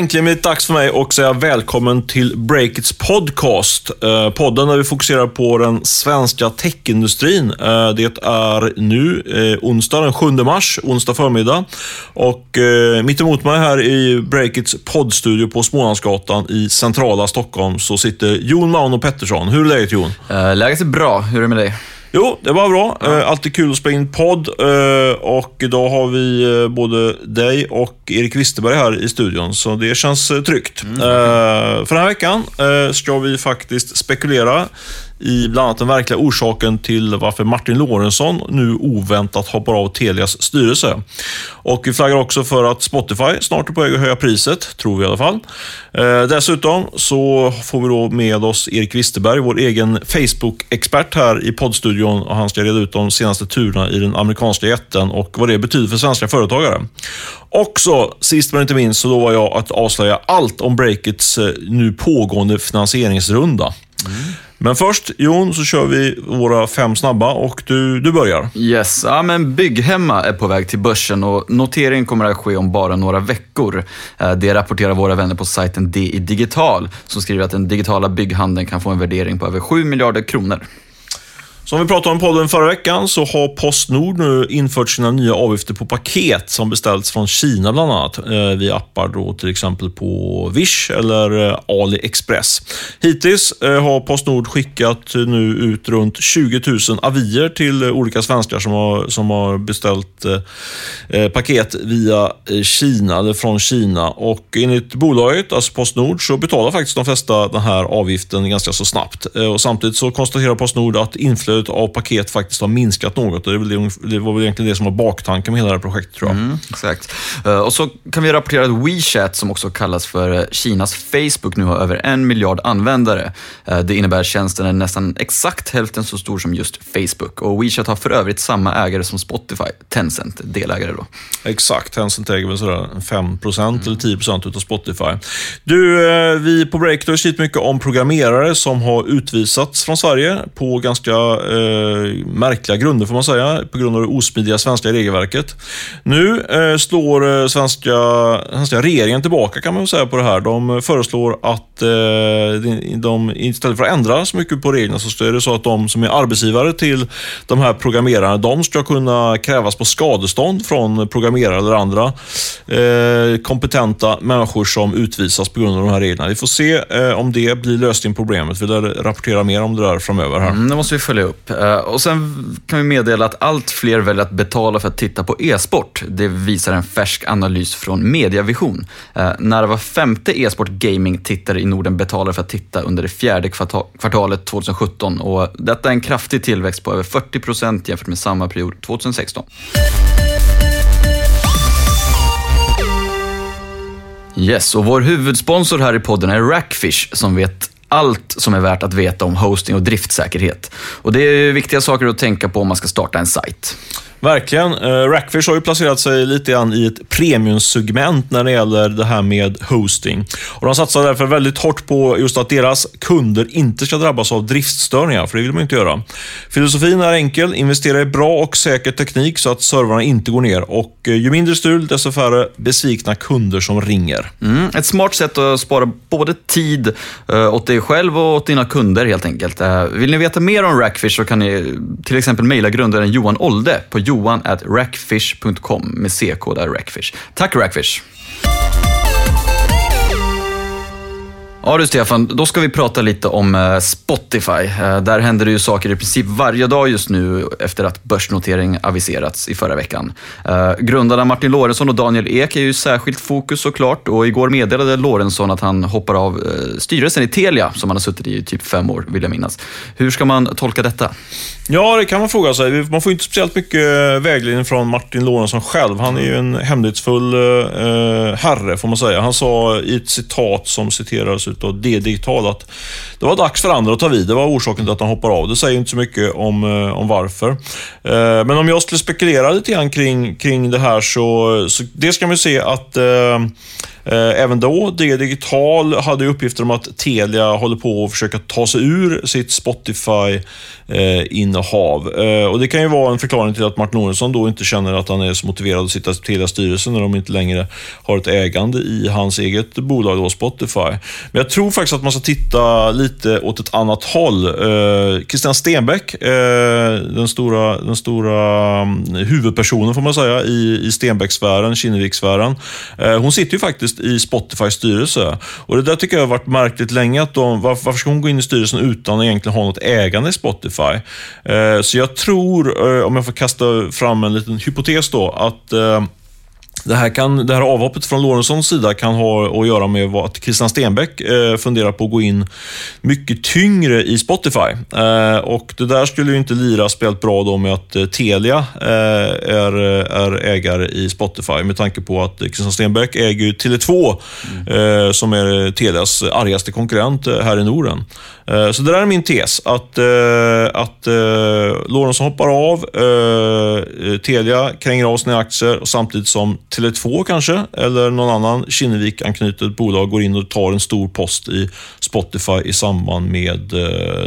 Det äntligen blivit dags för mig att säga välkommen till Breakits podcast. Eh, podden där vi fokuserar på den svenska techindustrin. Eh, det är nu eh, onsdag den 7 mars, onsdag förmiddag. Och eh, mitt emot mig här i Breakits poddstudio på Smålandsgatan i centrala Stockholm så sitter Jon Mauno Pettersson. Hur är läget Jon? Eh, läget är bra. Hur är det med dig? Jo, det var bra. Ja. Alltid kul att spela in podd. Och idag har vi både dig och Erik Wisterberg här i studion, så det känns tryggt. Mm. För den här veckan ska vi faktiskt spekulera i bland annat den verkliga orsaken till varför Martin Lorentzon nu oväntat hoppar av Telias styrelse. Och vi flaggar också för att Spotify snart är på väg att höja priset, tror vi i alla fall. Eh, dessutom så får vi då med oss Erik Wisterberg, vår egen Facebook-expert här i poddstudion och han ska reda ut de senaste turerna i den amerikanska jätten och vad det betyder för svenska företagare. Också, sist men inte minst, så lovar jag att avslöja allt om Breakits eh, nu pågående finansieringsrunda. Men först, Jon, så kör vi våra fem snabba och du, du börjar. Yes, ja, men Bygghemma är på väg till börsen och noteringen kommer att ske om bara några veckor. Eh, det rapporterar våra vänner på sajten DI Digital som skriver att den digitala bygghandeln kan få en värdering på över 7 miljarder kronor. Som vi pratade om i podden förra veckan så har Postnord nu infört sina nya avgifter på paket som beställts från Kina bland annat eh, via appar då till exempel på Wish eller eh, AliExpress. Hittills eh, har Postnord skickat nu ut runt 20 000 avier till olika svenskar som har, som har beställt paket via Kina eller från Kina och enligt bolaget, alltså Postnord, så betalar faktiskt de flesta den här avgiften ganska så snabbt och samtidigt så konstaterar Postnord att inflödet utflödet av paket faktiskt har minskat något. Det, det var väl egentligen det som var baktanken med hela det här projektet tror jag. Mm, exakt. Eh, och så kan vi rapportera att WeChat, som också kallas för eh, Kinas Facebook, nu har över en miljard användare. Eh, det innebär att tjänsten är nästan exakt hälften så stor som just Facebook. Och WeChat har för övrigt samma ägare som Spotify, Tencent, delägare då. Exakt, Tencent äger väl sådär 5 mm. eller 10% utav Spotify. Du, vi på Break har skrivit mycket om programmerare som har utvisats från Sverige på ganska eh, märkliga grunder får man säga, på grund av det osmidiga svenska regelverket. Nu eh, slår eh, svenska, svenska regeringen tillbaka kan man säga på det här. De föreslår att eh, de, istället för att ändra så mycket på reglerna så är det så att de som är arbetsgivare till de här programmerarna, de ska kunna krävas på skadestånd från programmerare eller andra eh, kompetenta människor som utvisas på grund av de här reglerna. Vi får se eh, om det blir lösningen på problemet. Vi lär rapportera mer om det där framöver. här. Mm, det måste vi följa upp upp. Eh, och sen kan vi meddela att allt fler väljer att betala för att titta på e-sport. Det visar en färsk analys från Mediavision. Eh, Nära var femte e-sport gaming-tittare i Norden betalar för att titta under det fjärde kvartalet 2017 och detta är en kraftig tillväxt på över 40 procent jämfört med samma period 2016. Yes, och vår huvudsponsor här i podden är Rackfish som vet allt som är värt att veta om hosting och driftsäkerhet. Och det är viktiga saker att tänka på om man ska starta en sajt. Verkligen. Eh, Rackfish har ju placerat sig lite grann i ett premiumsegment när det gäller det här med hosting. Och de satsar därför väldigt hårt på just att deras kunder inte ska drabbas av driftstörningar, för det vill man inte göra. Filosofin är enkel. Investera i bra och säker teknik så att servrarna inte går ner. Och eh, ju mindre strul, desto färre besvikna kunder som ringer. Mm, ett smart sätt att spara både tid eh, åt dig själv och åt dina kunder helt enkelt. Vill ni veta mer om Rackfish så kan ni till exempel mejla grundaren Johan Olde på johan at rackfish.com med CK där, Rackfish. Tack Rackfish! Ja du Stefan, då ska vi prata lite om eh, Spotify. Eh, där händer det ju saker i princip varje dag just nu efter att börsnotering aviserats i förra veckan. Eh, grundarna Martin Lorentzon och Daniel Ek är ju särskilt fokus såklart och igår meddelade Lorentzon att han hoppar av styrelsen i Telia som han har suttit i i typ fem år vill jag minnas. Hur ska man tolka detta? Ja, det kan man fråga sig. Man får inte speciellt mycket vägledning från Martin Lorentzon själv. Han är ju en hemlighetsfull herre får man säga. Han sa i ett citat som citerades och D-digital att det var dags för andra att ta vid. Det var orsaken till att han hoppar av. Det säger inte så mycket om, eh, om varför. Eh, men om jag skulle spekulera lite grann kring, kring det här så, så det ska man se att eh, Eh, även då, DG Digital hade uppgifter om att Telia håller på att försöka ta sig ur sitt Spotify-innehav. Eh, och Det kan ju vara en förklaring till att Martin Orensson då inte känner att han är så motiverad att sitta i Telias styrelse när de inte längre har ett ägande i hans eget bolag, då, Spotify. Men jag tror faktiskt att man ska titta lite åt ett annat håll. Eh, Christian Stenbeck, den stora, den stora mm, huvudpersonen får man säga i, i Stenbeck-sfären, Kinnevikssfären. Hon sitter ju faktiskt i Spotifys styrelse. Och Det där tycker jag har varit märkligt länge. Att de, varför, varför ska hon gå in i styrelsen utan att egentligen ha något ägande i Spotify? Eh, så jag tror, eh, om jag får kasta fram en liten hypotes då, att eh, det här, kan, det här avhoppet från Lorentzons sida kan ha att göra med att Christian Stenbeck eh, funderar på att gå in mycket tyngre i Spotify. Eh, och Det där skulle ju inte lira spelat bra då med att eh, Telia är, är ägare i Spotify med tanke på att Christian Stenbeck äger ju Tele2 mm. som är Telias argaste konkurrent här i Norden. Eh, så det där är min tes, att, eh, att eh, Lorentzon hoppar av, Telia kränger av sina aktier och samtidigt som Tele2 kanske, eller någon annan Kinnevik-anknutet bolag går in och tar en stor post i Spotify i samband med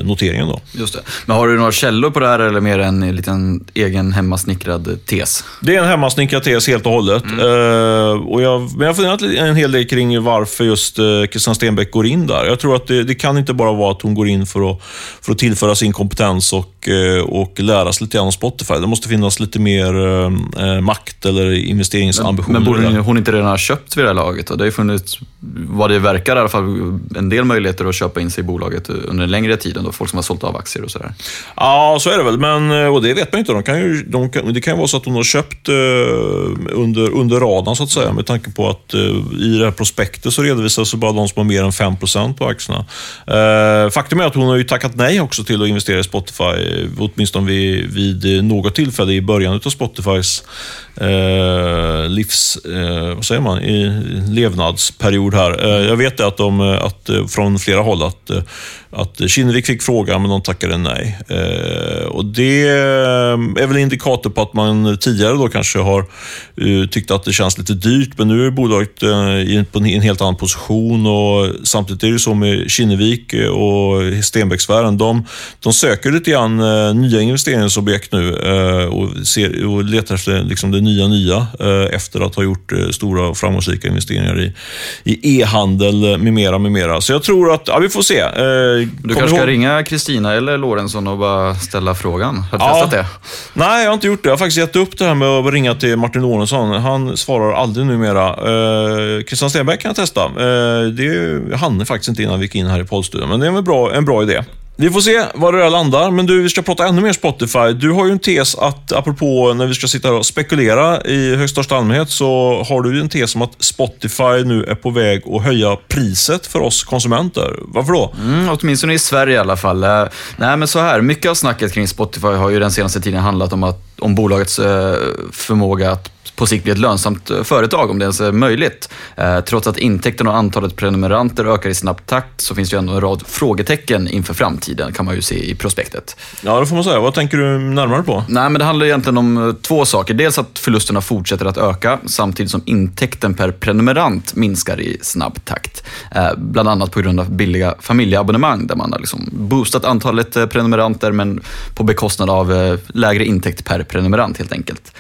noteringen. Då. Just det. Men har du några källor på det här eller mer en liten egen hemmasnickrad tes? Det är en hemmasnickrad tes helt och hållet. Mm. och jag, men jag har funderat en hel del kring varför just Christian Stenbeck går in där. Jag tror att det, det kan inte bara vara att hon går in för att, för att tillföra sin kompetens och, eh, och lära sig lite grann om Spotify. Det måste finnas lite mer eh, makt eller investeringsambitioner. Men, men borde hon inte redan ha köpt vid det här laget? Det har ju funnits, vad det verkar i alla fall, en del möjligheter att köpa in sig i bolaget under en längre tid än folk som har sålt av aktier och sådär. Ja, så är det väl. Men, och det vet man inte. De kan ju, de kan, det kan ju vara så att hon har köpt eh, under, under radarn så att säga. Med tanke på att eh, i det här prospektet så redovisas bara de som har mer än 5 på aktierna. Eh, faktum är att hon har ju tackat nej också till att investera i Spotify, Eh, åtminstone vid, vid något tillfälle i början av Spotifys eh, livs, eh, vad säger man, i levnadsperiod här. Eh, jag vet att, de, eh, att eh, från flera håll att, eh, att Kinnevik fick frågan, men de tackade nej. Eh, och Det är väl en indikator på att man tidigare då kanske har tyckt att det känns lite dyrt, men nu är bolaget i en helt annan position och samtidigt är det så med Kinnevik och Stenbecksfären. De, de söker lite grann nya investeringsobjekt nu och, ser, och letar efter liksom det nya nya eh, efter att ha gjort eh, stora och framgångsrika investeringar i, i e-handel med mera, med mera. Så jag tror att, ja vi får se. Eh, du kanske ska ringa Kristina eller Lorentzon och bara ställa frågan. Har du ja. testat det? Nej, jag har inte gjort det. Jag har faktiskt gett upp det här med att ringa till Martin Lorentzon. Han svarar aldrig numera. Christian Stenbeck kan jag testa. det hann han faktiskt inte innan vi gick in här i poddstudion, men det är en bra, en bra idé. Vi får se var det där landar, men du, vi ska prata ännu mer Spotify. Du har ju en tes att, apropå när vi ska sitta och spekulera i högst största allmänhet, så har du en tes om att Spotify nu är på väg att höja priset för oss konsumenter. Varför då? Mm, åtminstone i Sverige i alla fall. Eh, nej, men så här, mycket av snacket kring Spotify har ju den senaste tiden handlat om, att, om bolagets eh, förmåga att på sikt bli ett lönsamt eh, företag, om det ens är möjligt. Eh, trots att intäkterna och antalet prenumeranter ökar i snabb takt så finns det ju ändå en rad frågetecken inför framtiden, kan man ju se i prospektet. Ja, det får man säga. Vad tänker du närmare på? Nej, men det handlar egentligen om eh, två saker. Dels att förlusterna fortsätter att öka samtidigt som intäkten per prenumerant minskar i snabb takt. Bland annat på grund av billiga familjeabonnemang där man har liksom boostat antalet prenumeranter men på bekostnad av lägre intäkt per prenumerant helt enkelt.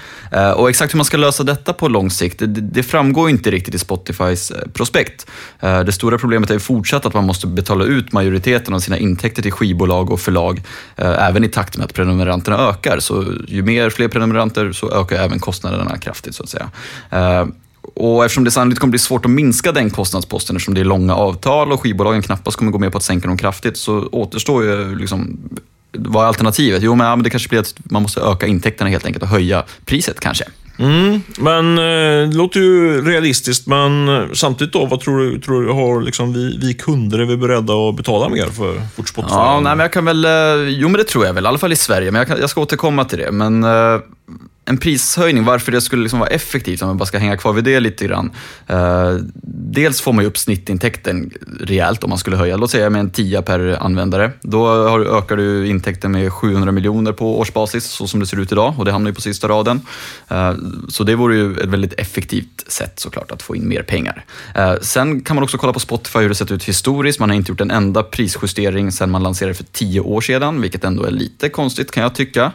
Och exakt hur man ska lösa detta på lång sikt, det, det framgår inte riktigt i Spotifys eh, prospekt. Eh, det stora problemet är fortsatt att man måste betala ut majoriteten av sina intäkter till skivbolag och förlag, eh, även i takt med att prenumeranterna ökar. Så ju mer fler prenumeranter så ökar även kostnaderna kraftigt så att säga. Och eftersom det sannolikt kommer bli svårt att minska den kostnadsposten eftersom det är långa avtal och skivbolagen knappast kommer gå med på att sänka dem kraftigt så återstår ju liksom vad är alternativet? Jo, men, ja, men det kanske blir att man måste öka intäkterna helt enkelt och höja priset kanske. Mm, men eh, det låter ju realistiskt, men samtidigt då, vad tror du, tror du har liksom vi, vi kunder, är vi beredda att betala mer för vårt Spotify? Ja, nej, men jag kan väl, eh, jo men det tror jag väl, i alla fall i Sverige, men jag, kan, jag ska återkomma till det. Men eh, en prishöjning, varför det skulle liksom vara effektivt, om man bara ska hänga kvar vid det lite grann. Eh, dels får man ju upp snittintäkten rejält om man skulle höja, låt säga med en 10 per användare. Då har, ökar du intäkten med 700 miljoner på årsbasis, så som det ser ut idag, och det hamnar ju på sista raden. Eh, så det vore ju ett väldigt effektivt sätt såklart att få in mer pengar. Eh, sen kan man också kolla på Spotify hur det sett ut historiskt. Man har inte gjort en enda prisjustering sedan man lanserade för tio år sedan, vilket ändå är lite konstigt kan jag tycka.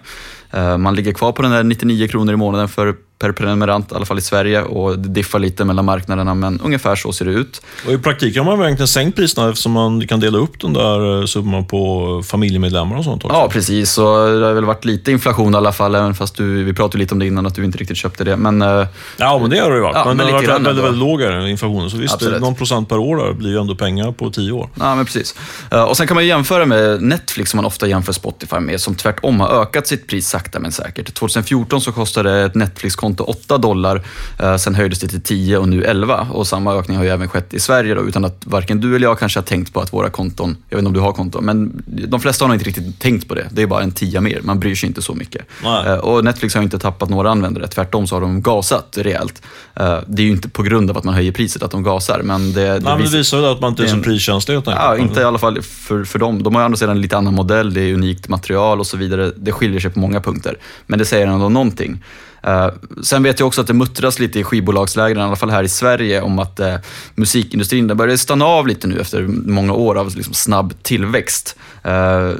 Eh, man ligger kvar på den där 99 kronor i månaden för per prenumerant, i alla fall i Sverige. Och det diffar lite mellan marknaderna, men ungefär så ser det ut. Och I praktiken har man egentligen sänkt priserna eftersom man kan dela upp den där eh, summan på familjemedlemmar och sånt också. Ja, precis. Och det har väl varit lite inflation i alla fall, även fast du, vi pratade lite om det innan, att du inte riktigt köpte det. Men, eh, ja, men det har det ju varit. Ja, men, men det har varit väldigt, väldigt lågare inflationen. Så visst, Absolut. någon procent per år där blir ju ändå pengar på tio år. Ja, men precis. Eh, Och sen kan man ju jämföra med Netflix som man ofta jämför Spotify med, som tvärtom har ökat sitt pris sakta men säkert. 2014 så kostade ett Netflix-konto 8 dollar, eh, sen höjdes det till 10 och nu 11. Och samma ökning har ju även skett i Sverige då, utan att varken du eller jag kanske har tänkt på att våra konton, jag vet inte om du har konton, men de flesta har nog inte riktigt tänkt på det. Det är bara en tia mer, man bryr sig inte så mycket. Nej. Eh, Och Netflix har inte tappat några användare, tvärtom så har de gasat rejält. Eh, Det är ju inte på grund av att man höjer priset att de gasar, men det, det Nej, men det visar- ju att man inte är så priskänslig helt enkelt. Ja, inte i alla fall för, för dem. De har ju andra sidan en lite annan modell, det är unikt material och så vidare. Det skiljer sig på många punkter. Men det säger ändå någonting. Eh, sen vet jag också att det muttras lite i skivbolagslägren, i alla fall här i Sverige, om att eh, musikindustrin börjar stanna av lite nu efter många år av liksom, snabb tillväxt. Eh,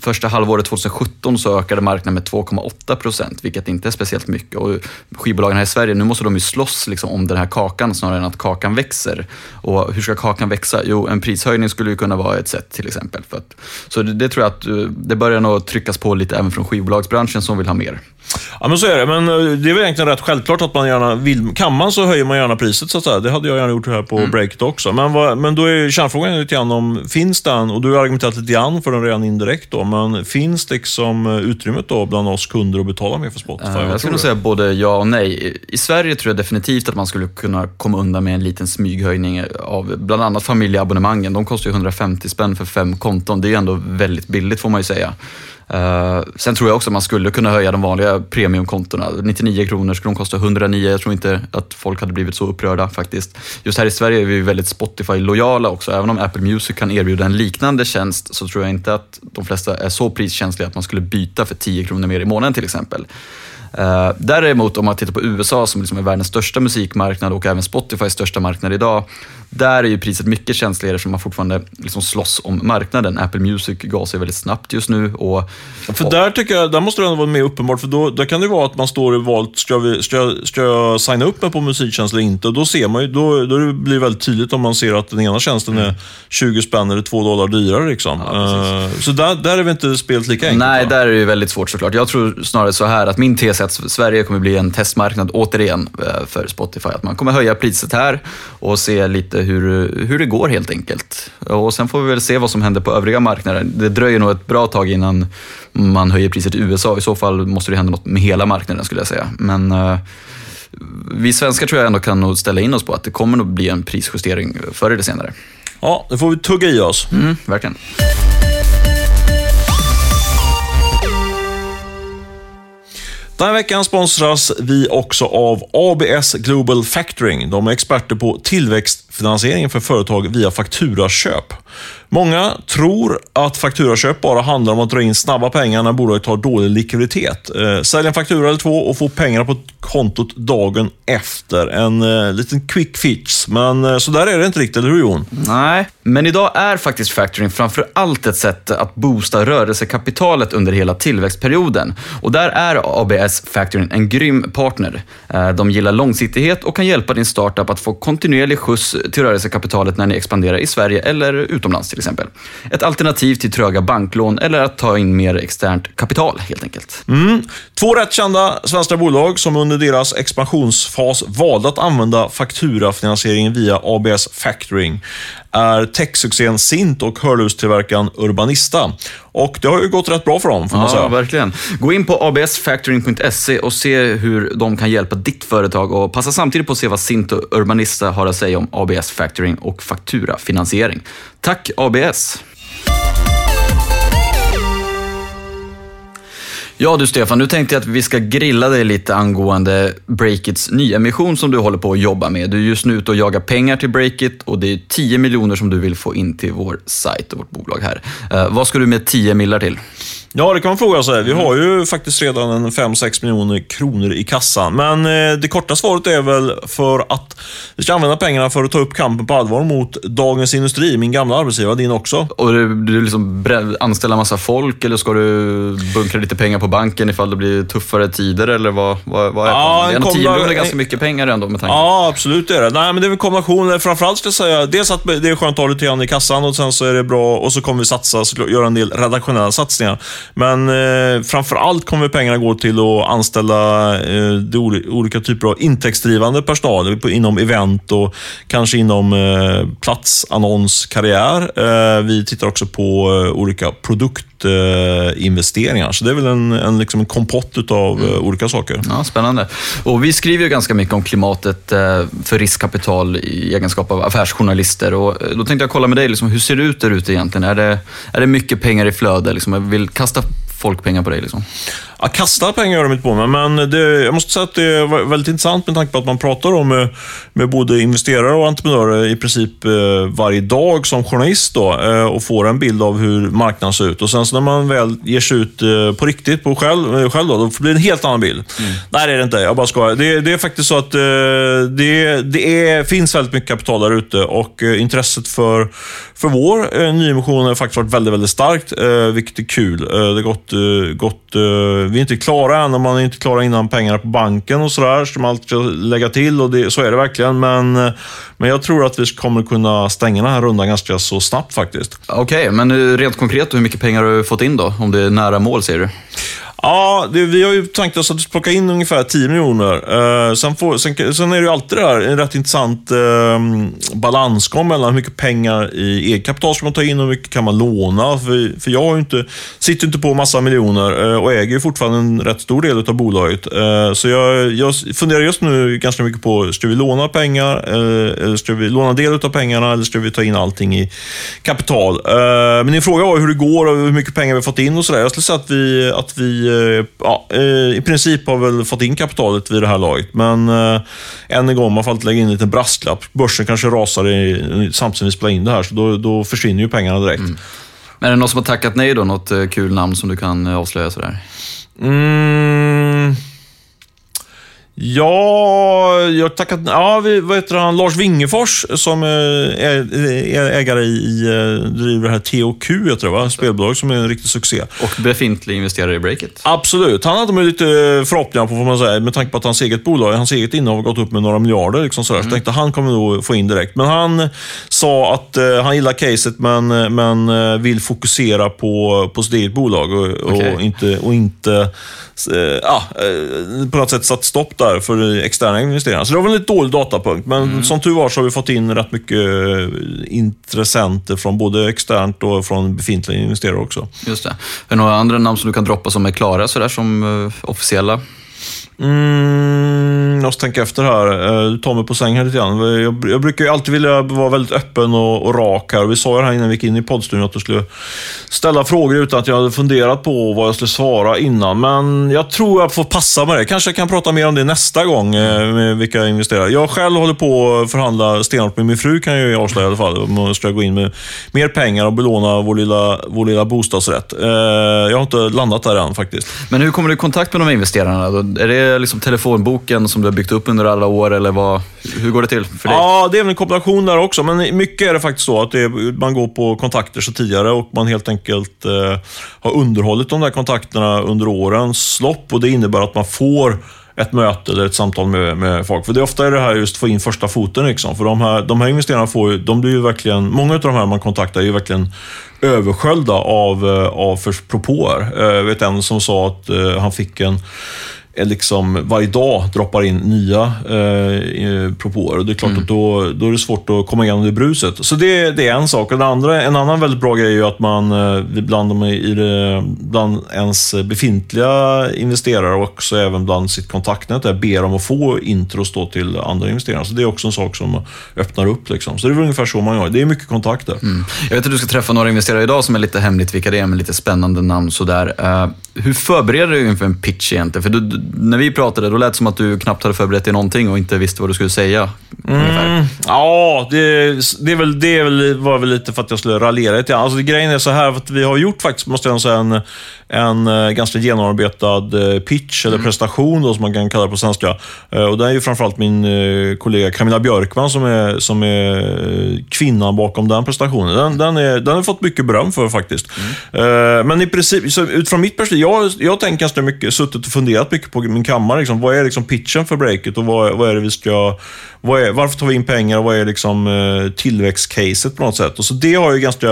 första halvåret 2017 så ökade marknaden med 2,8 procent, vilket inte är speciellt mycket. Och skivbolagen här i Sverige, nu måste de ju slåss liksom, om den här kakan snarare än att kakan växer. Och hur ska kakan växa? Jo, en prishöjning skulle ju kunna vara ett sätt till exempel. För att, så det, det tror jag att eh, det börjar nog tryckas på lite även från skivbolagsbranschen som vill ha mer. Ja, men så är det. Men eh, det är väl egentligen rätt självklart att man gärna vill... Kan man så höjer man gärna priset, så att säga. Det hade jag gärna gjort här på Mm. Breakit också. Men, vad, men då är kärnfrågan lite grann om, finns den, och du har argumenterat lite grann för den redan indirekt då, men finns liksom eh, utrymmet då bland oss kunder att betala mer för Spotify? Vad Jag skulle nog säga både ja och nej. I- I Sverige tror jag definitivt att man skulle kunna komma undan med en liten smyghöjning av bland annat familjeabonnemangen. De kostar ju 150 spänn för fem konton. Det är ju ändå väldigt billigt får man ju säga. Eh, sen tror jag också att man skulle kunna höja de vanliga premiumkontona. 99 kronor skulle de kosta 109. Jag tror inte att folk hade blivit så upprörda faktiskt. Just här i Sverige är vi väldigt Spotify-lojala också. Även om Apple Music kan erbjuda en liknande tjänst så tror jag inte att de flesta är så priskänsliga att man skulle byta för 10 kronor mer i månaden till exempel. Uh, däremot om man tittar på USA som liksom är världens största musikmarknad och även Spotifys största marknad idag. Där är ju priset mycket känsligare som man fortfarande liksom slåss om marknaden. Apple Music gasar väldigt snabbt just nu. Och, För där tycker jag, där måste det ändå vara mer uppenbart, för då, där kan det vara att man står i valet, ska, vi, ska, jag- ska jag signa upp mig på musiktjänst eller inte? Och då ser man ju, då, då blir det väldigt tydligt om man ser att den ena tjänsten är 20 spänn eller 2 dollar dyrare. Liksom. Mm. Ja, Eh, så där, där är vi inte spelet lika enkelt. Nej, va? där är det väldigt svårt såklart. Jag tror snarare så här att min tes är att Sverige kommer bli en testmarknad återigen eh, för Spotify. Att man kommer höja priset här och se lite hur, hur det går helt enkelt. Och sen får vi väl se vad som händer på övriga marknader. Det dröjer nog ett bra tag innan man höjer priset i USA. I så fall måste det hända något med hela marknaden skulle jag säga. Men eh, vi svenskar tror jag ändå kan nog ställa in oss på att det kommer nog bli en prisjustering förr eller senare. Ja, det får vi tugga i oss. Mm, verkligen. Den här veckan sponsras vi också av ABS Global Factoring. De är experter på tillväxtfinansiering för företag via fakturaköp. Många tror att fakturaköp bara handlar om att dra in snabba pengar när bolaget har dålig likviditet. Eh, sälj en faktura eller två och få pengarna på kontot dagen efter. En eh, liten quick fix, men eh, så där är det inte riktigt, eller hur Jon? Nej, men idag är faktiskt factoring framför allt ett sätt att boosta rörelsekapitalet under hela tillväxtperioden. Och där är ABS Factoring en grym partner. Eh, de gillar långsiktighet och kan hjälpa din startup att få kontinuerlig skjuts till rörelsekapitalet när ni expanderar i Sverige eller utomlands till exempel. Ett alternativ till tröga banklån eller att ta in mer externt kapital helt enkelt. Mm. Två rätt kända svenska bolag som under deras expansionsfas valde att använda fakturafinansiering via ABS Factoring är techsuccén Sint och hörlurstillverkaren Urbanista. Och det har ju gått rätt bra för dem, får man Ja, säga. verkligen. Gå in på absfactoring.se och se hur de kan hjälpa ditt företag och passa samtidigt på att se vad Sint och Urbanista har att säga om ABS ABS Factoring och fakturafinansiering. Tack ABS! Ja du Stefan, nu tänkte jag att vi ska grilla dig lite angående Breakits nyemission som du håller på att jobba med. Du är just nu ute och jagar pengar till Breakit och det är 10 miljoner som du vill få in till vår sajt och vårt bolag här. Eh, vad ska du med 10 millar till? Ja, det kan man fråga sig. Vi har ju faktiskt redan en 5-6 miljoner kronor i kassan. Men eh, det korta svaret är väl för att vi ska använda pengarna för att ta upp kampen på allvar mot Dagens Industri, min gamla arbetsgivare, din också. Och du, du liksom anställa massa folk eller ska du bunkra lite pengar på banken ifall det blir tuffare tider eller vad, vad, vad är ja, det? är 10 miljoner ganska mycket pengar ändå med tanke Ja, absolut det är det. Nej, men det är en kombination. Framförallt ska jag säga, dels att det är skönt att ha lite grann i kassan och sen så är det bra och så kommer vi satsa, göra en del redaktionella satsningar. Men eh, framför allt kommer pengarna gå till att anställa eh, olika typer av intäktsdrivande personal inom event och kanske inom eh, platsannonskarriär. Eh, vi tittar också på eh, olika produktinvesteringar. Så det är väl en, en, liksom en kompott av mm. olika saker. Ja, spännande. Och vi skriver ju ganska mycket om klimatet eh, för riskkapital i egenskap av affärsjournalister. Och då tänkte jag kolla med dig, liksom, hur ser det ut där ute egentligen? Är det, är det mycket pengar i flöde? Liksom, vill kasta folk pengar på dig? Liksom? Ja, kasta pengar gör de inte på mig, men det, jag måste säga att det är väldigt intressant med tanke på att man pratar om med, med både investerare och entreprenörer i princip eh, varje dag som journalist då, eh, och får en bild av hur marknaden ser ut. Och Sen så när man väl ger sig ut eh, på riktigt på själv, själv då, då blir det en helt annan bild. Mm. Nej, det är det inte. Jag bara skojar. Det, det är faktiskt så att det, det är, finns väldigt mycket kapital där ute och intresset för, för vår nyemission har faktiskt varit väldigt, väldigt starkt, vilket är kul. Det har gått, gått vi är inte klara än och man är inte klara innan pengarna på banken och sådär, som allt ska lägga till och det, så är det verkligen. Men, men jag tror att vi kommer kunna stänga den här rundan ganska så snabbt faktiskt. Okej, okay, men rent konkret, hur mycket pengar har du fått in då? Om det är nära mål, säger du? Ja, det, vi har ju tänkt oss att plocka in ungefär 10 miljoner. Uh, sen, får, sen, sen, är det ju alltid det här, en rätt intressant uh, balansgång mellan hur mycket pengar i eget kapital ska man ta in och hur mycket kan man låna. För, för jag har inte, sitter inte på massa miljoner uh, och äger ju fortfarande en rätt stor del av bolaget. Uh, så jag, jag funderar just nu ganska mycket på, ska vi låna pengar? eller ska vi låna del av pengarna eller ska vi ta in allting i kapital? men din fråga var hur det går och hur mycket pengar vi har fått in och sådär. Jag skulle säga att vi, att vi ja, eh, i princip har väl fått in kapitalet vid det här laget. Men eh, än en gång, man får alltid lägga in en liten brasklapp. Börsen kanske rasar i, samtidigt vi spelar in det här, så då, då försvinner ju pengarna direkt. Mm. Men är det någon som har tackat nej då? Något kul namn som du kan avslöja sådär? Mm. Ja, jag tackat... Ja, vi, vad heter han? Lars Wingefors som är, är ägare i, driver det här TOQ, jag tror va? Spelbolag som är en riktig succé. Och befintlig investerare i Breakit. Absolut. Han hade lite förhoppningar på, får man säga, med tanke på att hans eget bolag, hans eget innehav har gått upp med några miljarder. Liksom sådär. Mm. Så tänkte han kommer nog få in direkt. Men han sa att uh, han gillar caset, men, men uh, vill fokusera på, på sitt eget bolag och, okay. och inte, och inte uh, på något sätt satt stopp där där för externa investerare. Så det var väl en lite dålig datapunkt, men mm. som tur var så har vi fått in rätt mycket eh, intressenter från både externt och från befintliga investerare också. Just det. Är det några andra namn som du kan droppa som är klara sådär som uh, officiella? Mm, jag måste tänka efter här. Eh, du tar mig på sängen lite grann. Jag, jag brukar ju alltid vilja vara väldigt öppen och, och rak här. Vi sa ju här innan vi gick in i poddstudion att du skulle ställa frågor utan att jag hade funderat på vad jag skulle svara innan. Men jag tror jag får passa med det. Kanske jag kan prata mer om det nästa gång, eh, med vilka investerare. Jag själv håller på att förhandla stenhårt med min fru, kan jag ju avslöja i alla fall. Om jag ska gå in med mer pengar och belåna vår lilla, vår lilla bostadsrätt. Eh, jag har inte landat där än faktiskt. Men hur kommer du i kontakt med de investerarna? Är det liksom telefonboken som du har byggt upp under alla år, eller vad, hur går det till för dig? Ja, det är en kombination där också, men mycket är det faktiskt så att är, man går på kontakter så tidigare och man helt enkelt eh, har underhållit de där kontakterna under årens lopp och det innebär att man får ett möte eller ett samtal med, med folk. För det är ofta är det här just att få in första foten. Liksom. För de här, de här investerarna får ju, de blir ju verkligen, många av de här man kontaktar är ju verkligen översköljda av, eh, av propåer. Jag vet en som sa att eh, han fick en liksom varje dag droppar in nya eh, propåer. Och det är klart att då, då är det svårt att komma igenom det bruset. Så det, det är en sak. Och det andra, en annan väldigt bra grej är ju att man eh, bland, de, i det, bland ens befintliga investerare och också även bland sitt kontaktnät där, ber om att få intros då till andra investerare. Så det är också en sak som öppnar upp. Liksom. Så det är väl ungefär så man gör. Det är mycket kontakter. Mm. Jag vet att du ska träffa några investerare idag som är lite hemligt vilka det är, med lite spännande namn sådär. Uh, hur förbereder du inför en pitch egentligen? För du, när vi pratade, då lät det som att du knappt hade förberett dig någonting och inte visste vad du skulle säga. Mm, ja, det, det, är väl, det är väl, var väl lite för att jag skulle raljera lite alltså, Grejen är så här, att vi har gjort faktiskt, måste jag säga, en, en eh, ganska genomarbetad eh, pitch, eller mm. prestation då, som man kan kalla det på svenska. Eh, och det är ju framförallt min kollega Camilla Björkman som är, som är kvinnan bakom den prestationen. Den, den, är, den har fått mycket beröm för faktiskt. Mm. Men i princip, utifrån mitt perspektiv, jag, jag tänkt ganska mycket, suttit och funderat mycket på min kammare. Liksom, vad är liksom pitchen för breaket och vad, vad är det vi ska är, varför tar vi in pengar och vad är liksom eh, tillväxtcaset på något sätt? Och så det har jag ganska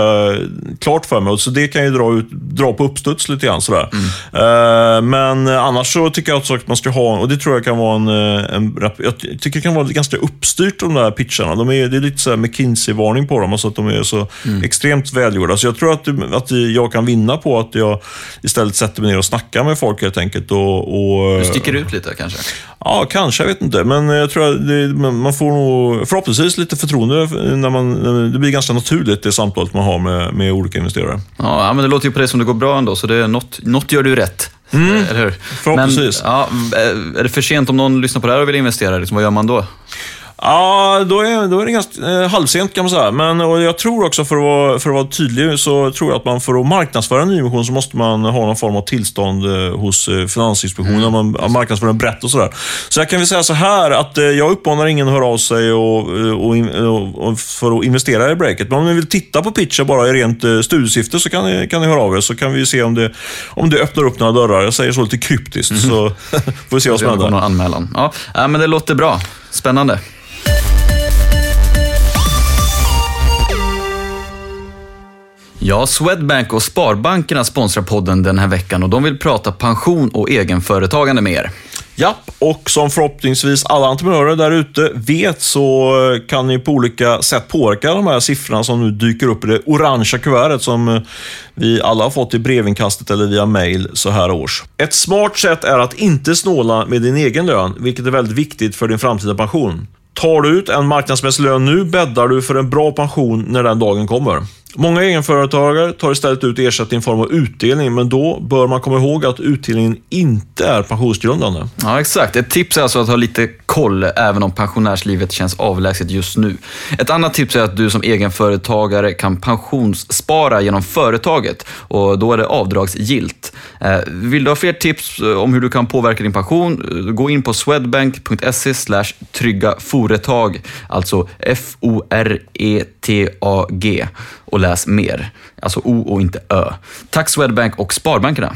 klart för mig och så det kan jag dra, ut, dra på uppstuds lite grann. Sådär. Mm. Uh, men annars så tycker jag att man ska ha, och det tror jag kan vara en, eh, en jag tycker det kan vara ganska uppstyrt de där pitcharna. De är, det är lite McKinsey-varning på dem, alltså att de är så mm. extremt välgjorda. Så jag tror att, att jag kan vinna på att jag istället sätter mig ner och snackar med folk helt enkelt. Och, och, du sticker ut lite kanske? Ja, kanske. Jag vet inte. Men jag tror att det, man får nog förhoppningsvis lite förtroende när man, det blir ganska naturligt det samtalet man har med, med olika investerare. Ja, men det låter ju på dig som det går bra ändå, så det är något, något gör du rätt. Mm, eller hur? Förhoppningsvis. Men, ja, är det för sent om någon lyssnar på det här och vill investera? Liksom, vad gör man då? Ja, då är, då är det ganska eh, halvsent kan man säga. Men och jag tror också, för att, vara, för att vara tydlig, så tror jag att man för att marknadsföra en nyemission så måste man ha någon form av tillstånd eh, hos eh, Finansinspektionen. Mm. Man marknadsför den brett och sådär. Så jag kan väl säga så här att eh, jag uppmanar ingen att höra av sig och, och, och, och, för att investera i breaket. Men om ni vill titta på pitchen bara i rent eh, studiesyfte så kan ni, kan ni höra av er. Så kan vi se om det, om det öppnar upp några dörrar. Jag säger så lite kryptiskt, mm. så får vi se vad som händer. anmälan. Ja, men det låter bra. Spännande. Ja, Swedbank och Sparbankerna sponsrar podden den här veckan och de vill prata pension och egenföretagande med er. Japp, och som förhoppningsvis alla entreprenörer där ute vet så kan ni på olika sätt påverka de här siffrorna som nu dyker upp i det orangea kuvertet som vi alla har fått i brevinkastet eller via mail så här års. Ett smart sätt är att inte snåla med din egen lön, vilket är väldigt viktigt för din framtida pension. Tar du ut en marknadsmässig lön nu bäddar du för en bra pension när den dagen kommer. Många egenföretagare tar istället ut ersättning i form av utdelning, men då bör man komma ihåg att utdelningen inte är pensionsgrundande. Ja, exakt. Ett tips är alltså att ha lite koll, även om pensionärslivet känns avlägset just nu. Ett annat tips är att du som egenföretagare kan pensionsspara genom företaget och då är det avdragsgilt. Eh, vill du ha fler tips eh, om hur du kan påverka din pension, eh, gå in på swedbank.se trygga företag, alltså F-O-R-E-T-A-G och läs mer. Alltså O och inte Ö. Tack Swedbank och Sparbankerna.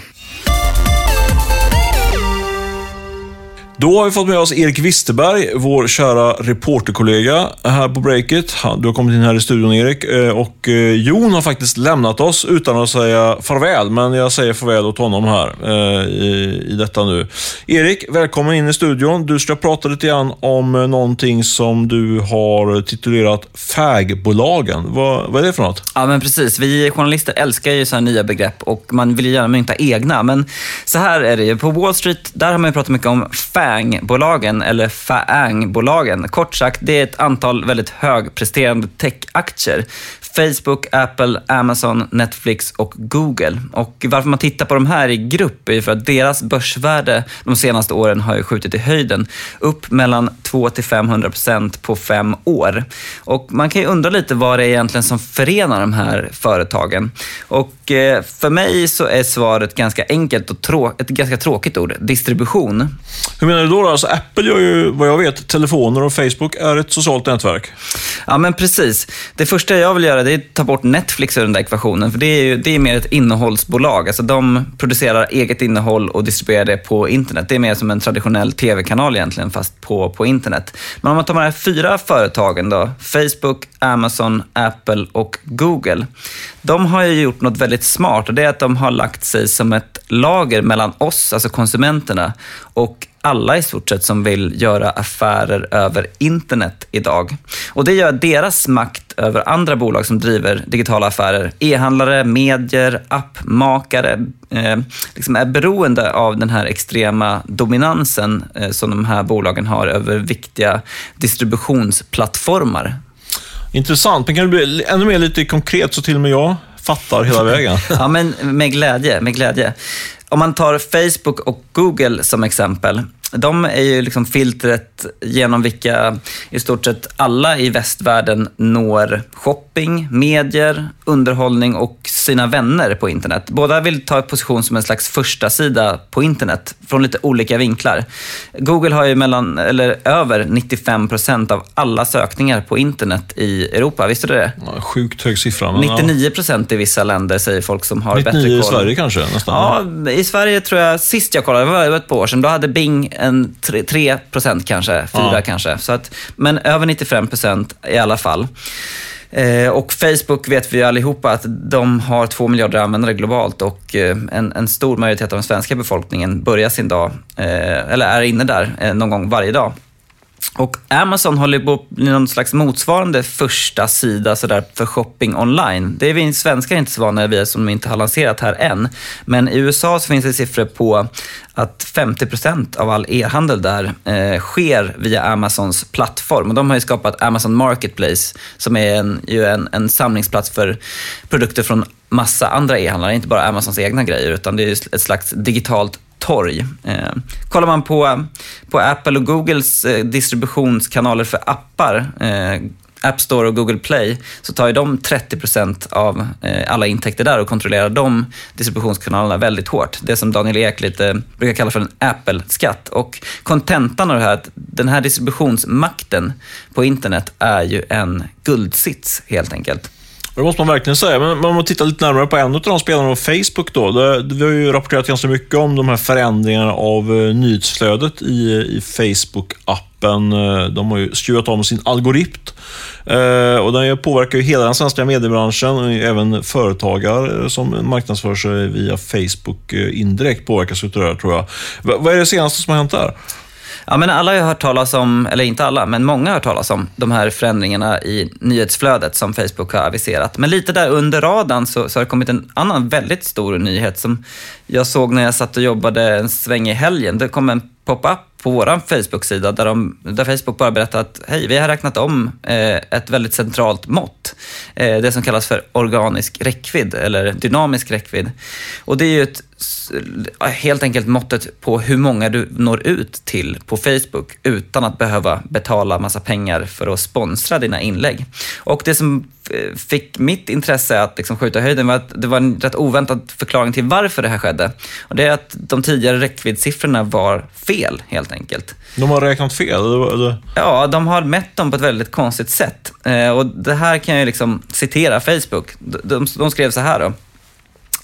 Då har vi fått med oss Erik Wisterberg, vår kära reporterkollega här på Breakit. Du har kommit in här i studion Erik eh, och eh, Jon har faktiskt lämnat oss utan att säga farväl, men jag säger farväl åt honom här eh, i, i detta nu. Erik, välkommen in i studion. Du ska prata lite grann om någonting som du har titulerat FAG-bolagen. Vad, vad är det för något? Ja, men precis. Vi journalister älskar ju så nya begrepp och man vill ju gärna mynta egna, men så här är det ju. På Wall Street, där har man pratat mycket om FAG FAANG-bolagen, eller FAANG-bolagen. Kort sagt, det är ett antal väldigt högpresterande techaktier. Facebook, Apple, Amazon, Netflix och Google. Och varför man tittar på de här i grupp är för att deras börsvärde de senaste åren har ju skjutit i höjden. Upp mellan 2 till 500 procent på fem år. Och man kan ju undra lite vad det är egentligen som förenar de här företagen. Och eh, för mig så är svaret ganska enkelt och ett ganska tråkigt ord. Distribution. Hur menar du då? Alltså, Apple gör ju, vad jag vet, telefoner och Facebook är ett socialt nätverk. Ja, men precis. Det första jag vill göra det är att ta bort Netflix ur den där ekvationen. För det är, ju, det är mer ett innehållsbolag. Alltså de producerar eget innehåll och distribuerar det på internet. Det är mer som en traditionell tv-kanal egentligen, fast på, på internet. Men om man tar de här fyra företagen då, Facebook, Amazon, Apple och Google. De har ju gjort något väldigt smart och det är att de har lagt sig som ett lager mellan oss, alltså konsumenterna, och alla i stort sett som vill göra affärer över internet idag. Och det gör deras makt över andra bolag som driver digitala affärer, e-handlare, medier, appmakare, eh, liksom är beroende av den här extrema dominansen eh, som de här bolagen har över viktiga distributionsplattformar. Intressant, men kan du bli ännu mer lite konkret så till och med jag fattar hela vägen? ja, men med glädje, med glädje. Om man tar Facebook och Google som exempel de är ju liksom filtret genom vilka i stort sett alla i västvärlden når shopping, medier, underhållning och sina vänner på internet. Båda vill ta position som en slags första sida på internet från lite olika vinklar. Google har ju mellan, eller över 95 procent av alla sökningar på internet i Europa. Visste du det? Ja, sjukt hög siffra. 99 procent i vissa länder säger folk som har 99 bättre koll. i Sverige kanske? Nästan. Ja, i Sverige tror jag, sist jag kollade, det var ett par år sedan, då hade Bing en 3 procent kanske, 4 ja. kanske. Så att, men över 95 procent i alla fall. Eh, och Facebook vet vi allihopa att de har två miljarder användare globalt och eh, en, en, stor majoritet av den svenska befolkningen börjar sin dag, eh, eller är inne där någon gång varje dag. Och Amazon håller på att bli någon slags motsvarande första sida sådär för shopping online. Det är vi svenskar inte så vana vid som de inte har lanserat här än. Men i USA så finns det siffror på att 50 procent av all e-handel där eh, sker via Amazons plattform. Och de har ju skapat Amazon Marketplace som är en, ju en, en samlingsplats för produkter från massa andra e-handlare, inte bara Amazons egna grejer, utan det är ett slags digitalt torg. Eh, kollar man på, på Apple och Googles eh, distributionskanaler för appar, eh, App Store och Google Play, så tar ju de 30% av eh, alla intäkter där och kontrollerar de distributionskanalerna väldigt hårt. Det som Daniel Ek lite brukar kalla för en Apple-skatt. Och kontentan av det här att den här distributionsmakten på internet är ju en guldsits helt enkelt. Det måste man verkligen säga. Men om man tittar lite närmare på en av de spelarna, Facebook då. Det, vi har ju rapporterat ganska mycket om de här förändringarna av eh, nyhetsflödet i, i Facebook-appen. Eh, de har ju skruvat om sin algoritm. Eh, och den påverkar ju hela den svenska mediebranschen. Även företagare som marknadsför sig via Facebook indirekt påverkas av det här, tror jag. V vad är det senaste som har hänt där? Ja, men alla har hört talas om, eller inte alla, men många har hört talas om de här förändringarna i nyhetsflödet som Facebook har aviserat. Men lite där under radarn så, så har det kommit en annan väldigt stor nyhet som jag såg när jag satt och jobbade en sväng i helgen. Det kom en pop-up på vår Facebook-sida där, de, där Facebook bara berättar att hej, vi har räknat om eh, ett väldigt centralt mått. Eh, det som kallas för organisk räckvidd eller dynamisk räckvidd. Och det är ju ett, helt enkelt måttet på hur många du når ut till på Facebook utan att behöva betala massa pengar för att sponsra dina inlägg. Och det som fick mitt intresse att liksom skjuta höjden var att det var en rätt oväntad förklaring till varför det här skedde. Och det är att de tidigare räckviddssiffrorna var fel, helt enkelt. De har räknat fel? Eller? Ja, de har mätt dem på ett väldigt konstigt sätt. Eh, och det här kan jag liksom citera Facebook. De, de skrev så här då.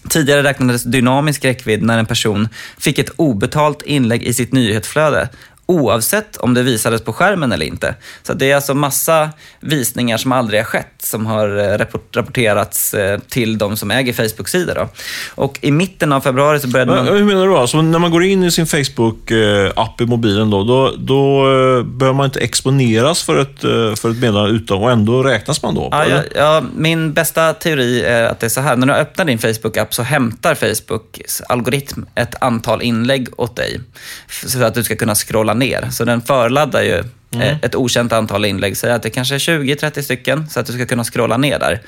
Tidigare räknades dynamisk räckvidd när en person fick ett obetalt inlägg i sitt nyhetsflöde oavsett om det visades på skärmen eller inte. Så det är alltså massa visningar som aldrig har skett som har eh, rapporterats eh, till de som äger Facebook-sidor. Och i mitten av februari så började man... Hur menar du? Alltså, när man går in i sin Facebook-app i mobilen, då, då, då eh, behöver man inte exponeras för ett, för ett meddelande utan och ändå räknas man då? Ja, ja, ja, min bästa teori är att det är så här. När du öppnar din Facebook-app så hämtar Facebooks algoritm ett antal inlägg åt dig. Så att du ska kunna scrolla ner. Så den förladdar ju Mm. Eh, ett okänt antal inlägg. Säg att det kanske är 20-30 stycken så att du ska kunna scrolla ner där.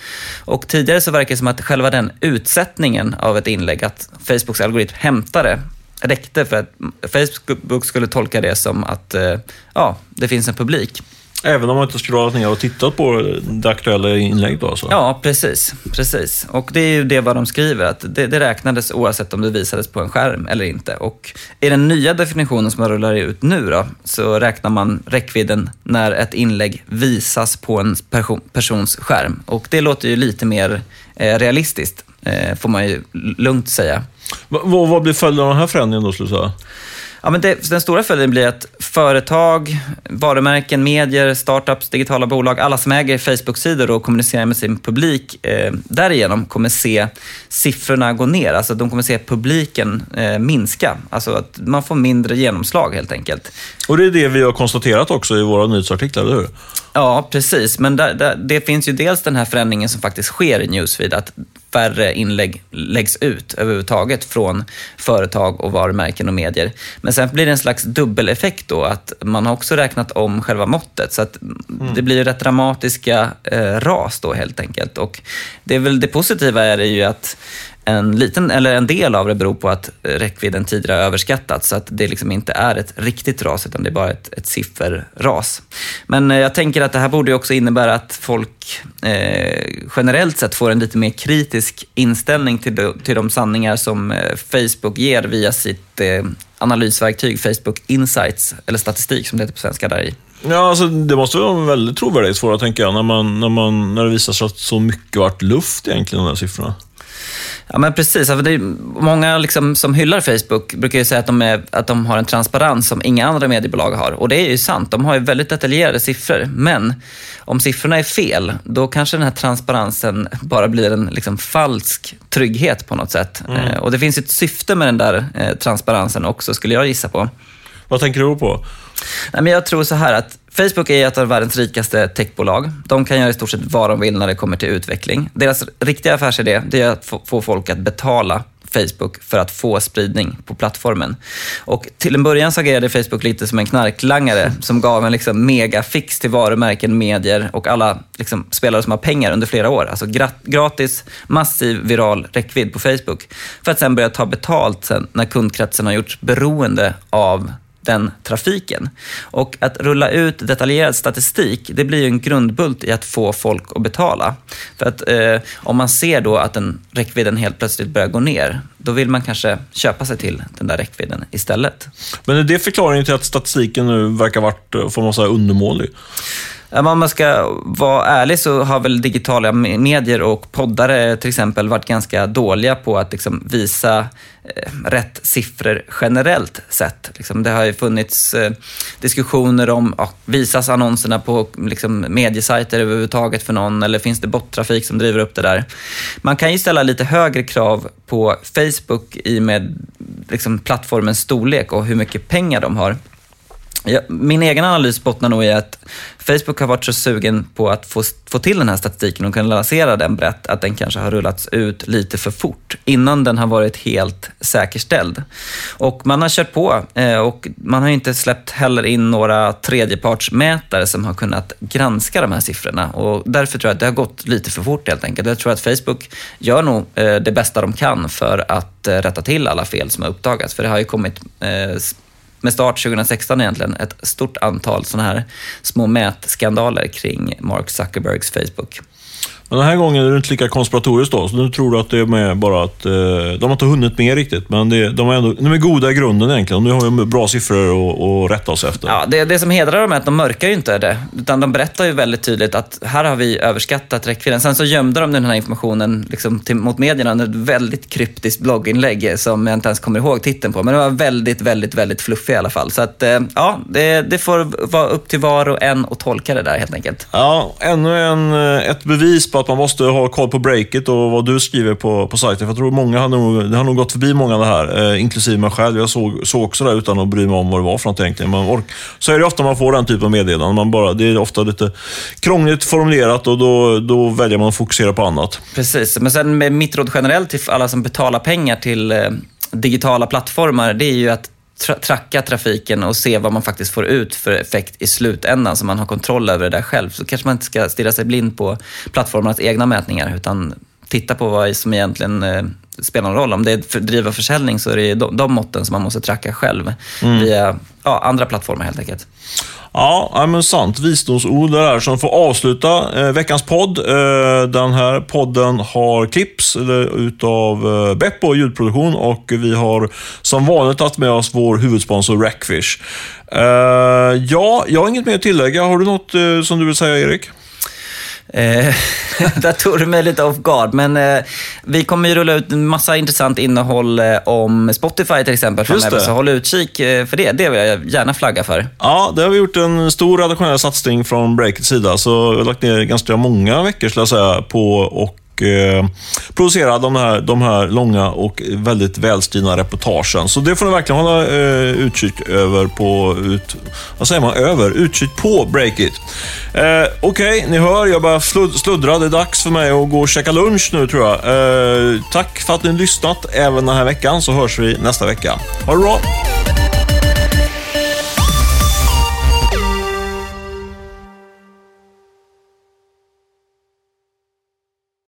Och tidigare så verkar det som att själva den utsättningen av ett inlägg, att Facebooks algoritm hämtar det, räckte för att Facebook skulle tolka det som att eh, ja, det finns en publik. Även om man inte scrollat ner och tittat på det aktuella inlägget då alltså? Ja, precis. precis. Och det är ju det vad de skriver, att det, det räknades oavsett om det visades på en skärm eller inte. Och i den nya definitionen som man rullar ut nu då, så räknar man räckvidden när ett inlägg visas på en person, persons skärm. Och det låter ju lite mer eh, realistiskt, eh, får man ju lugnt säga. Va, vad blir följden av den här förändringen då, skulle du säga? Ja, men det, den stora följden blir att företag, varumärken, medier, startups, digitala bolag, alla som äger Facebook-sidor och kommunicerar med sin publik, eh, därigenom kommer se siffrorna gå ner. Alltså de kommer se publiken eh, minska. Alltså att man får mindre genomslag helt enkelt. Och det är det vi har konstaterat också i våra nyhetsartiklar, eller hur? Ja, precis. Men där, där, det finns ju dels den här förändringen som faktiskt sker i Newsfeed, att färre inlägg läggs ut överhuvudtaget från företag och varumärken och medier. Men sen blir det en slags dubbeleffekt då, att man har också räknat om själva måttet. Så att mm. det blir rätt dramatiska eh, ras då helt enkelt. Och det, är väl, det positiva är ju att en, liten, eller en del av det beror på att räckvidden tidigare har överskattats, så att det liksom inte är ett riktigt ras, utan det är bara ett, ett sifferras. Men eh, jag tänker att det här borde också innebära att folk eh, generellt sett får en lite mer kritisk inställning till de, till de sanningar som eh, Facebook ger via sitt eh, analysverktyg Facebook Insights, eller statistik som det heter på svenska där i. Ja, alltså, det måste vara en väldigt trovärdighetsfråga, tänker jag, när, man, när, man, när det visar sig att så mycket varit luft egentligen, de här siffrorna. Ja, men precis. Alltså det många liksom som hyllar Facebook brukar ju säga att de, är, att de har en transparens som inga andra mediebolag har. Och det är ju sant. De har ju väldigt detaljerade siffror. Men om siffrorna är fel, då kanske den här transparensen bara blir en liksom falsk trygghet på något sätt. Mm. Eh, och det finns ett syfte med den där eh, transparensen också, skulle jag gissa på. Vad tänker du på? Nej, men jag tror så här att Facebook är ett av världens rikaste techbolag. De kan göra i stort sett vad de vill när det kommer till utveckling. Deras riktiga affärsidé det är att få folk att betala Facebook för att få spridning på plattformen. Och till en början så agerade Facebook lite som en knarklangare som gav en liksom megafix till varumärken, medier och alla liksom spelare som har pengar under flera år. Alltså gratis, massiv viral räckvidd på Facebook. För att sen börja ta betalt sen när kundkretsen har gjorts beroende av den trafiken. Och att rulla ut detaljerad statistik, det blir ju en grundbult i att få folk att betala. För att eh, om man ser då att den räckvidden helt plötsligt börjar gå ner, då vill man kanske köpa sig till den där räckvidden istället. Men är det förklaringen till att statistiken nu verkar varit, eh, får man säga, undermålig? Om man ska vara ärlig så har väl digitala medier och poddare till exempel varit ganska dåliga på att liksom visa eh, rätt siffror generellt sett. Liksom det har ju funnits eh, diskussioner om, ja, visas annonserna på liksom, mediesajter överhuvudtaget för någon eller finns det bottrafik som driver upp det där? Man kan ju ställa lite högre krav på Facebook i med liksom, plattformens storlek och hur mycket pengar de har. Ja, min egen analys bottnar nog i att Facebook har varit så sugen på att få, få till den här statistiken och kunna lansera den brett att den kanske har rullats ut lite för fort innan den har varit helt säkerställd. Och man har kört på eh, och man har inte släppt heller in några tredjepartsmätare som har kunnat granska de här siffrorna och därför tror jag att det har gått lite för fort helt enkelt. Jag tror att Facebook gör nog eh, det bästa de kan för att eh, rätta till alla fel som har uppdagats. För det har ju kommit eh, med start 2016 egentligen, ett stort antal sådana här små mätskandaler kring Mark Zuckerbergs Facebook. Men den här gången är det inte lika konspiratoriskt då, så nu tror du att det är med bara att eh, de har inte hunnit med riktigt, men det, de, är ändå, de är goda i grunden egentligen. Nu har vi bra siffror att, rätta oss efter. Ja, det, det som hedrar dem är att de mörkar ju inte det, utan de berättar ju väldigt tydligt att här har vi överskattat räckvidden. Sen så gömde de den här informationen liksom till, mot medierna under ett väldigt kryptiskt blogginlägg som jag inte ens kommer ihåg titeln på, men det var väldigt, väldigt, väldigt fluffigt i alla fall. Så att, eh, ja, det, det får vara upp till var och en att tolka det där helt enkelt. Ja, ännu en, eh, ett bevis på att man måste ha koll på breaket och vad du skriver på, på sajten. För jag tror många har nog, det har nog gått förbi många det här, eh, inklusive mig själv. Jag såg, såg också det utan att bry mig om vad det var för något egentligen. Man ork, så är det ofta man får den typen av meddelanden. Man bara, det är ofta lite krångligt formulerat och då, då väljer man att fokusera på annat. Precis, men sen med mitt råd generellt till alla som betalar pengar till eh, digitala plattformar, det är ju att tra tracka trafiken och se vad man faktiskt får ut för effekt i slutändan så man har kontroll över det där själv. Så kanske man inte ska stirra sig blind på plattformarnas egna mätningar utan titta på vad som egentligen eh, spelar någon roll. Om det är för driva försäljning så är det de, de måtten som man måste tracka själv via ja, andra plattformar helt enkelt. Ja, men sant. Visdomsord där som får avsluta eh, veckans podd. Eh, den här podden har klipps eller, utav eh, Beppo ljudproduktion och vi har som vanligt haft med oss vår huvudsponsor Rackfish. Eh, ja, jag har inget mer att tillägga. Har du något eh, som du vill säga, Erik? Eh, där tog du mig lite off guard, men eh, vi kommer ju rulla ut en massa intressant innehåll eh, om Spotify till exempel framöver, så håll utkik eh, för det. Det vill jag gärna flagga för. Ja, det har vi gjort en stor redaktionell satsning från Breakits sida, så vi har lagt ner ganska många veckor skulle jag säga på och eh, producera de här, de här långa och väldigt välskrivna reportagen. Så det får ni verkligen hålla eh, utkik över på, ut, vad säger man, över, utkik på Breakit. Eh, Okej, ni hör, jag börjar flud- sluddra. Det är dags för mig att gå och käka lunch nu tror jag. Eh, tack för att ni har lyssnat även den här veckan, så hörs vi nästa vecka. Ha det bra!